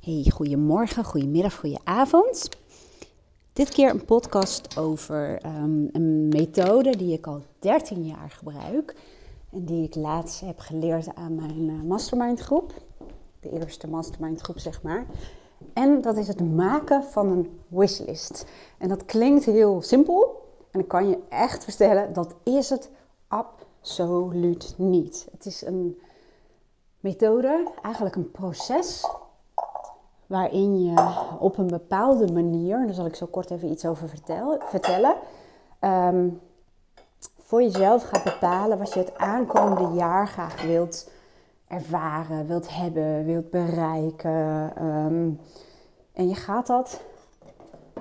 Hey, goedemorgen, goedemiddag, goedenavond. Dit keer een podcast over ehm, een methode die ik al 13 jaar gebruik. En die ik laatst heb geleerd aan mijn uh, mastermind groep. De eerste mastermind groep, zeg maar. En dat is het maken van een wishlist. En dat klinkt heel simpel. En ik kan je echt vertellen, dat is het absoluut niet. Het is een methode, eigenlijk een proces waarin je op een bepaalde manier, daar zal ik zo kort even iets over vertellen, ehm, voor jezelf gaat bepalen wat je het aankomende jaar graag wilt ervaren, wilt hebben, wilt bereiken. Ehm, en je gaat dat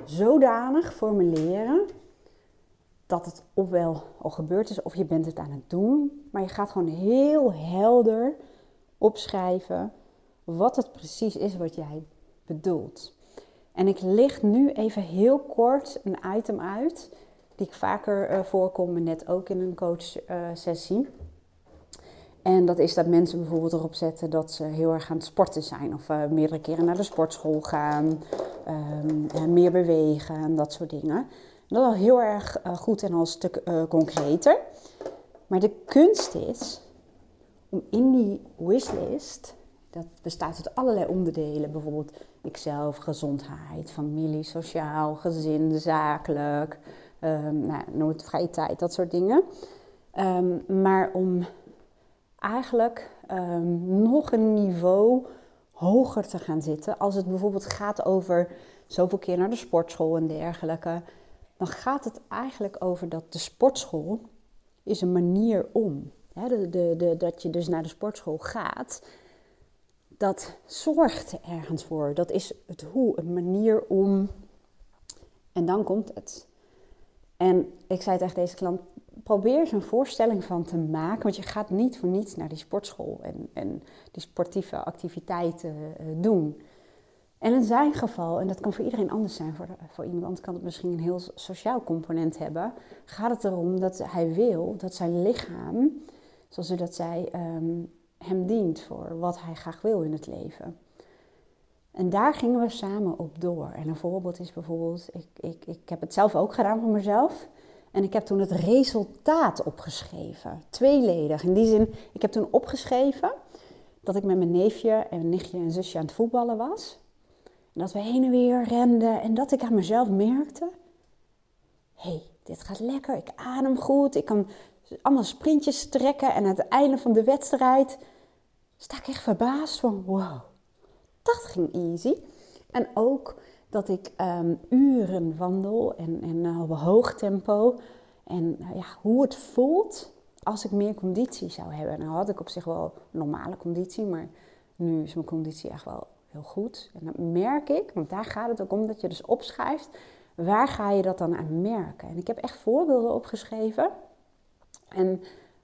zodanig formuleren dat het ofwel al gebeurd is of je bent het aan het doen, maar je gaat gewoon heel helder opschrijven wat het precies is wat jij bedoelt. En ik licht nu even heel kort een item uit, die ik vaker uh, voorkom, net ook in een coachsessie. Uh, en dat is dat mensen bijvoorbeeld erop zetten dat ze heel erg aan het sporten zijn. Of uh, meerdere keren naar de sportschool gaan, um, meer bewegen dat soort dingen. Dat is al heel erg goed en al een stuk concreter. Maar de kunst is om in die wishlist dat bestaat uit allerlei onderdelen, bijvoorbeeld ikzelf, gezondheid, familie, sociaal, gezin, zakelijk, um, nou, noem het vrije tijd, dat soort dingen. Um, maar om eigenlijk um, nog een niveau hoger te gaan zitten, als het bijvoorbeeld gaat over zoveel keer naar de sportschool en dergelijke, dan gaat het eigenlijk over dat de sportschool is een manier om. De, de, dat je dus naar de sportschool gaat dat zorgt ergens voor. Dat is het hoe, een manier om. En dan komt het. En ik zei tegen deze klant: probeer eens een voorstelling van te maken. Want je gaat niet voor niets naar die sportschool en, en die sportieve activiteiten uh, doen. En in zijn geval, en dat kan voor iedereen anders zijn, voor, voor iemand kan het misschien een heel sociaal component hebben, gaat het erom dat hij wil dat zijn lichaam, zoals u dat zei, um, hem dient voor wat hij graag wil in het leven. En daar gingen we samen op door. En een voorbeeld is bijvoorbeeld, ik, ik, ik heb het zelf ook gedaan voor mezelf. En ik heb toen het resultaat opgeschreven. Tweeledig. In die zin, ik heb toen opgeschreven dat ik met mijn neefje en nichtje en zusje aan het voetballen was. En dat we heen en weer renden. En dat ik aan mezelf merkte: hé, hey, dit gaat lekker. Ik adem goed. Ik kan allemaal sprintjes trekken. En aan het einde van de wedstrijd sta ik echt verbaasd van wow, dat ging easy. En ook dat ik um, uren wandel en, uh, op hoog tempo. En uh, ja, hoe het voelt als ik meer conditie zou hebben. Nou had ik op zich wel normale conditie, maar nu is mijn conditie echt wel heel goed. En dan merk ik, want daar gaat het ook om dat je dus opschrijft, waar ga je dat dan aan merken? En ik heb echt voorbeelden opgeschreven. En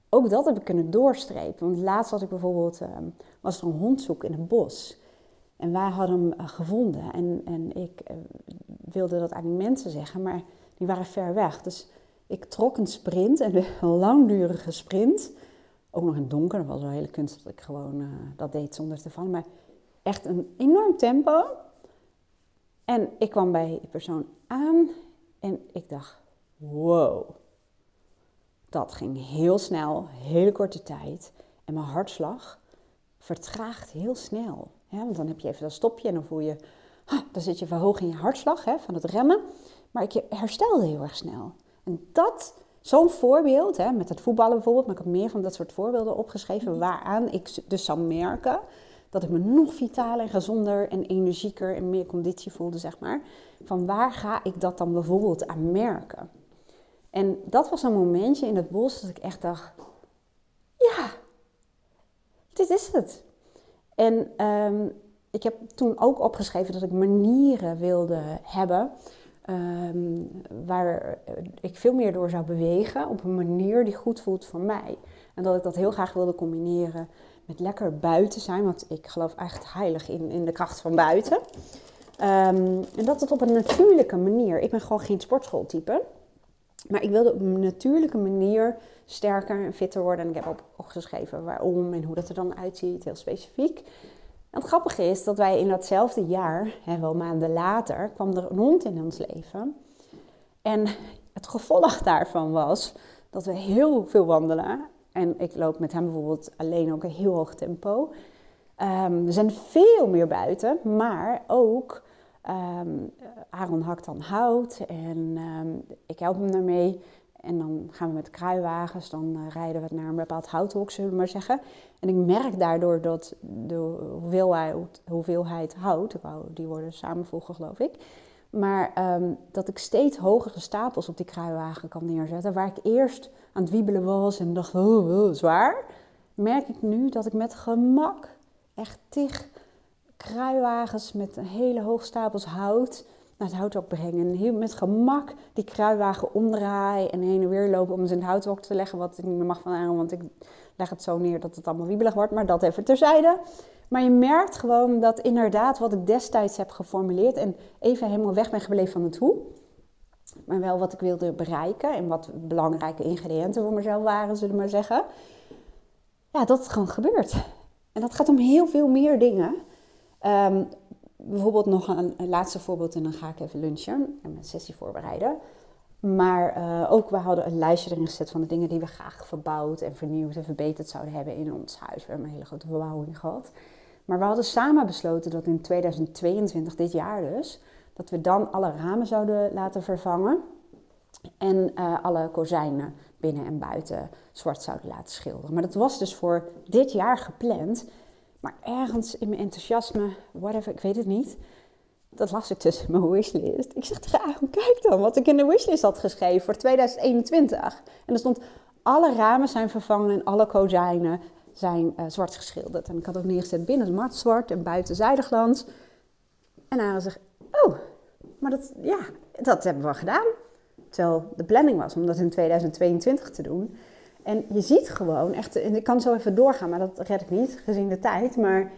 ook dat heb ik kunnen doorstrepen. Want laatst had ik bijvoorbeeld, uh, was er een hondzoek in het bos. En wij hadden hem uh, gevonden. En, en ik uh, wilde dat aan die mensen zeggen, maar die waren ver weg. Dus ik trok een sprint, een langdurige sprint. Ook nog in het donker, dat was wel hele kunst dat ik gewoon uh, dat deed zonder te vallen. Maar echt een enorm tempo. En ik kwam bij die persoon aan en ik dacht, wow dat ging heel snel, hele korte tijd. En mijn hartslag vertraagt heel snel. Want dan heb je even dat stopje en dan voel je, dan zit je verhoogd in je hartslag hè, van het remmen. Maar ik herstelde heel erg snel. En dat, zo'n voorbeeld, hè, met het voetballen bijvoorbeeld, maar ik heb meer van dat soort voorbeelden opgeschreven, mhm. waaraan ik dus zou merken dat ik me nog vitaler en gezonder en energieker en meer conditie voelde, zeg maar. Van waar ga ik dat dan bijvoorbeeld aan merken? En dat was een momentje in het bos dat ik echt dacht: ja, dit is het. En um, ik heb toen ook opgeschreven dat ik manieren wilde hebben. Um, waar ik veel meer door zou bewegen op een manier die goed voelt voor mij. En dat ik dat heel graag wilde combineren met lekker buiten zijn, want ik geloof echt heilig in, in de kracht van buiten. Um, en dat het op een natuurlijke manier. Ik ben gewoon geen sportschooltype. Maar ik wilde op een natuurlijke manier sterker en fitter worden. En ik heb opgeschreven waarom en hoe dat er dan uitziet, heel specifiek. En het grappige is dat wij in datzelfde jaar, hè, wel maanden later, kwam er een hond in ons leven. En het gevolg daarvan was dat we heel veel wandelen. En ik loop met hem bijvoorbeeld alleen ook een heel hoog tempo. Um, we zijn veel meer buiten, maar ook um, Aaron hakt dan hout en um, ik help hem daarmee. En dan gaan we met kruiwagens, dan uh, rijden we naar een bepaald houthok, zullen we maar zeggen. En ik merk daardoor dat de hoeveelheid, hoeveelheid hout, die worden samenvoegen geloof ik, maar um, dat ik steeds hogere stapels op die kruiwagen kan neerzetten. Waar ik eerst aan het wiebelen was en dacht, oh, oh, zwaar. Merk ik nu dat ik met gemak echt tig kruiwagens met een hele hoge stapels hout naar het houthok brengen. En heel met gemak die kruiwagen omdraaien en heen en weer lopen om ze in het houthok te leggen. Wat ik niet meer mag van aan, want ik leg het zo neer dat het allemaal wiebelig wordt. Maar dat even terzijde. Maar je merkt gewoon dat inderdaad wat ik destijds heb geformuleerd en even helemaal weg ben gebleven van het hoe. Maar wel wat ik wilde bereiken en wat belangrijke ingrediënten voor mezelf waren, zullen we maar zeggen. Ja, dat is gewoon gebeurd. En dat gaat om heel veel meer dingen. Ehm, bijvoorbeeld nog een, laatste voorbeeld en dan ga ik even lunchen en mijn sessie voorbereiden. Maar uh, ook, we hadden een lijstje erin gezet van de dingen die we graag verbouwd en vernieuwd en verbeterd zouden hebben in ons huis. We hebben een hele grote verbouwing gehad. Maar we hadden samen besloten dat in 2022, dit jaar dus, dat we dan alle ramen zouden laten vervangen. En uh, alle kozijnen binnen en buiten zwart zouden laten schilderen. Maar dat was dus voor dit jaar gepland. Maar ergens in mijn enthousiasme, whatever, ik weet het niet. Dat las ik in mijn wishlist. Ik zeg tegen Aaron, kijk dan wat ik in de wishlist had geschreven voor 2021. En er stond, alle ramen zijn vervangen en alle kozijnen zijn uh, zwart geschilderd. En ik had ook neergezet binnen mat zwart en buiten zijdeglans. En Aaron zegt, oh, maar dat, ja, dat hebben we gedaan. Terwijl de planning was om dat in 2022 te doen. En je ziet gewoon echt, en ik kan zo even doorgaan, maar dat red ik niet gezien de tijd. Maar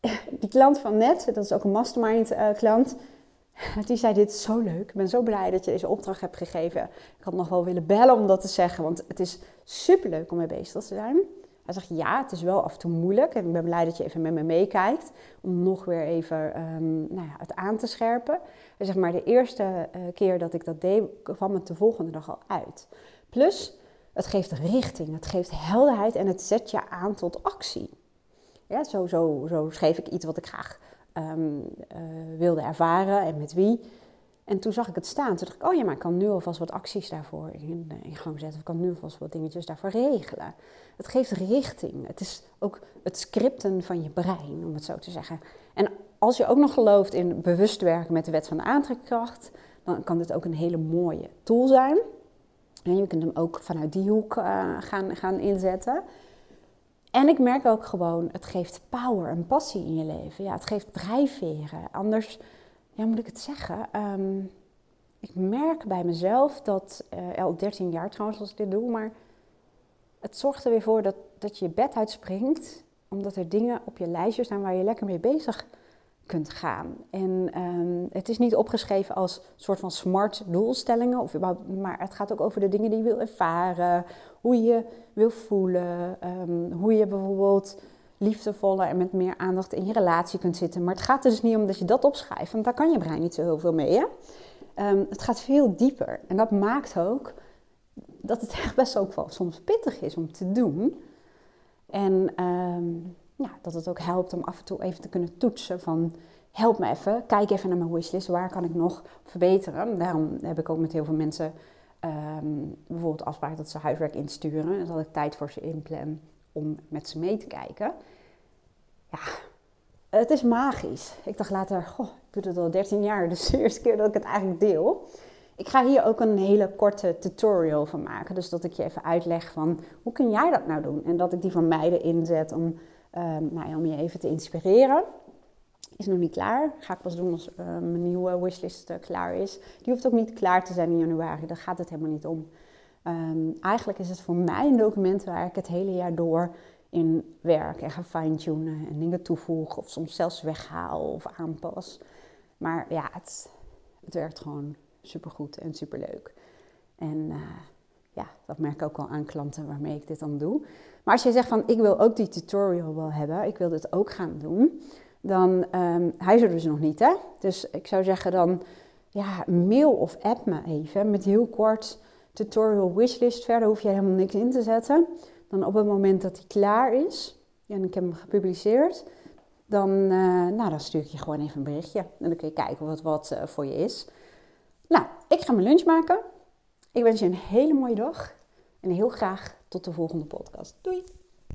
die klant van net, dat is ook een mastermind uh, klant, die zei: Dit is zo leuk. Ik ben zo blij dat je deze opdracht hebt gegeven. Ik had nog wel willen bellen om dat te zeggen, want het is super leuk om mee bezig te zijn. Hij zegt ja, het is wel af en toe moeilijk. En ik ben blij dat je even met me meekijkt. Om nog weer even um, nou ja, het aan te scherpen. Hij zegt maar de eerste uh, keer dat ik dat deed, kwam het de volgende dag al uit. Plus, het geeft richting, het geeft helderheid en het zet je aan tot actie. Ja, zo, zo, zo schreef ik iets wat ik graag um, uh, wilde ervaren en met wie. En toen zag ik het staan. Toen dacht ik, oh ja, maar ik kan nu alvast wat acties daarvoor in, in gang zetten. Of ik kan nu alvast wat dingetjes daarvoor regelen. Het geeft richting. Het is ook het scripten van je brein, om het zo te zeggen. En als je ook nog gelooft in bewust werken met de wet van de aantrekkracht, dan kan dit ook een hele mooie tool zijn. Je kunt hem ook vanuit die hoek uh, gaan, gaan inzetten. En ik merk ook gewoon, het geeft power en passie in je leven. Ja, het geeft drijfveren. Anders ja, moet ik het zeggen? Um, ik merk bij mezelf dat, uh, al 13 jaar trouwens als ik dit doe, maar het zorgt er weer voor dat, dat je je bed uitspringt, omdat er dingen op je lijstje staan waar je lekker mee bezig kunt gaan. En um, het is niet opgeschreven als soort van smart doelstellingen, of, maar het gaat ook over de dingen die je wil ervaren, hoe je wil voelen, um, hoe je bijvoorbeeld liefdevoller en met meer aandacht in je relatie kunt zitten. Maar het gaat er dus niet om dat je dat opschrijft, want daar kan je brein niet zo heel veel mee. Hè? Um, het gaat veel dieper. En dat maakt ook dat het echt best ook wel soms pittig is om te doen. En ja, dat het ook helpt om af en toe even te kunnen toetsen van... help me even, kijk even naar mijn wishlist, waar kan ik nog verbeteren? Daarom heb ik ook met heel veel mensen um, bijvoorbeeld afspraak dat ze huiswerk insturen. En dat ik tijd voor ze inplan om met ze mee te kijken. Ja, het is magisch. Ik dacht later, goh, ik doe het al 13 jaar, dus de eerste keer dat ik het eigenlijk deel. Ik ga hier ook een hele korte tutorial van maken. Dus dat ik je even uitleg van hoe kun jij dat nou doen? En dat ik die van meiden inzet om, um, nou om je even te inspireren. Is nog niet klaar. Ga ik pas doen als uh, mijn nieuwe wishlist uh, klaar is. Die hoeft ook niet klaar te zijn in januari. Daar gaat het helemaal niet om. Um, eigenlijk is het voor mij een document waar ik het hele jaar door in werk en ga fine-tunen en dingen toevoeg of soms zelfs weghaal of aanpas. Maar ja, het, het werkt gewoon supergoed en superleuk. En uh, ja, dat merk ik ook al aan klanten waarmee ik dit dan doe. Maar als je zegt van ik wil ook die tutorial wel hebben, ik wil dit ook gaan doen, dan um, hij is er dus nog niet hè. Dus ik zou zeggen dan ja, mail of app me even met heel kort tutorial wishlist. Verder hoef je helemaal niks in te zetten. Dan op het moment dat hij klaar is, en ik heb hem gepubliceerd, dan, uh, nou, dan stuur ik je gewoon even een berichtje. En dan kun je kijken wat wat uh, voor je is. Nou, ik ga mijn lunch maken. Ik wens je een hele mooie dag. En heel graag tot de volgende podcast. Doei!